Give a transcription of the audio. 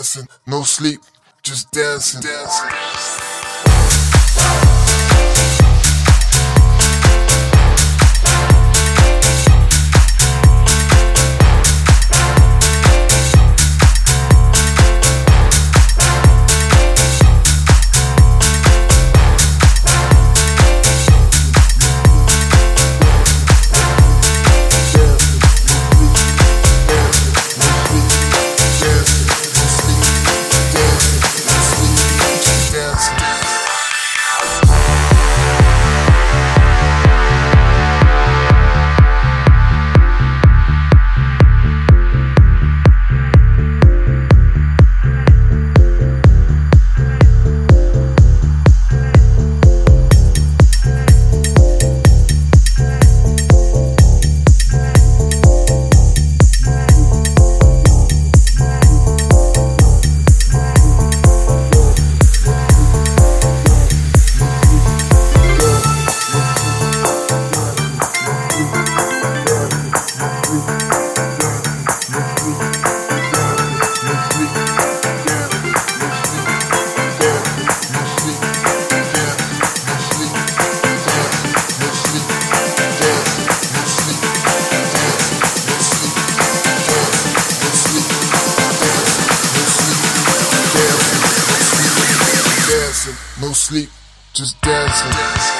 dancing, no sleep, just dancing, dancing. No sleep, just dancing.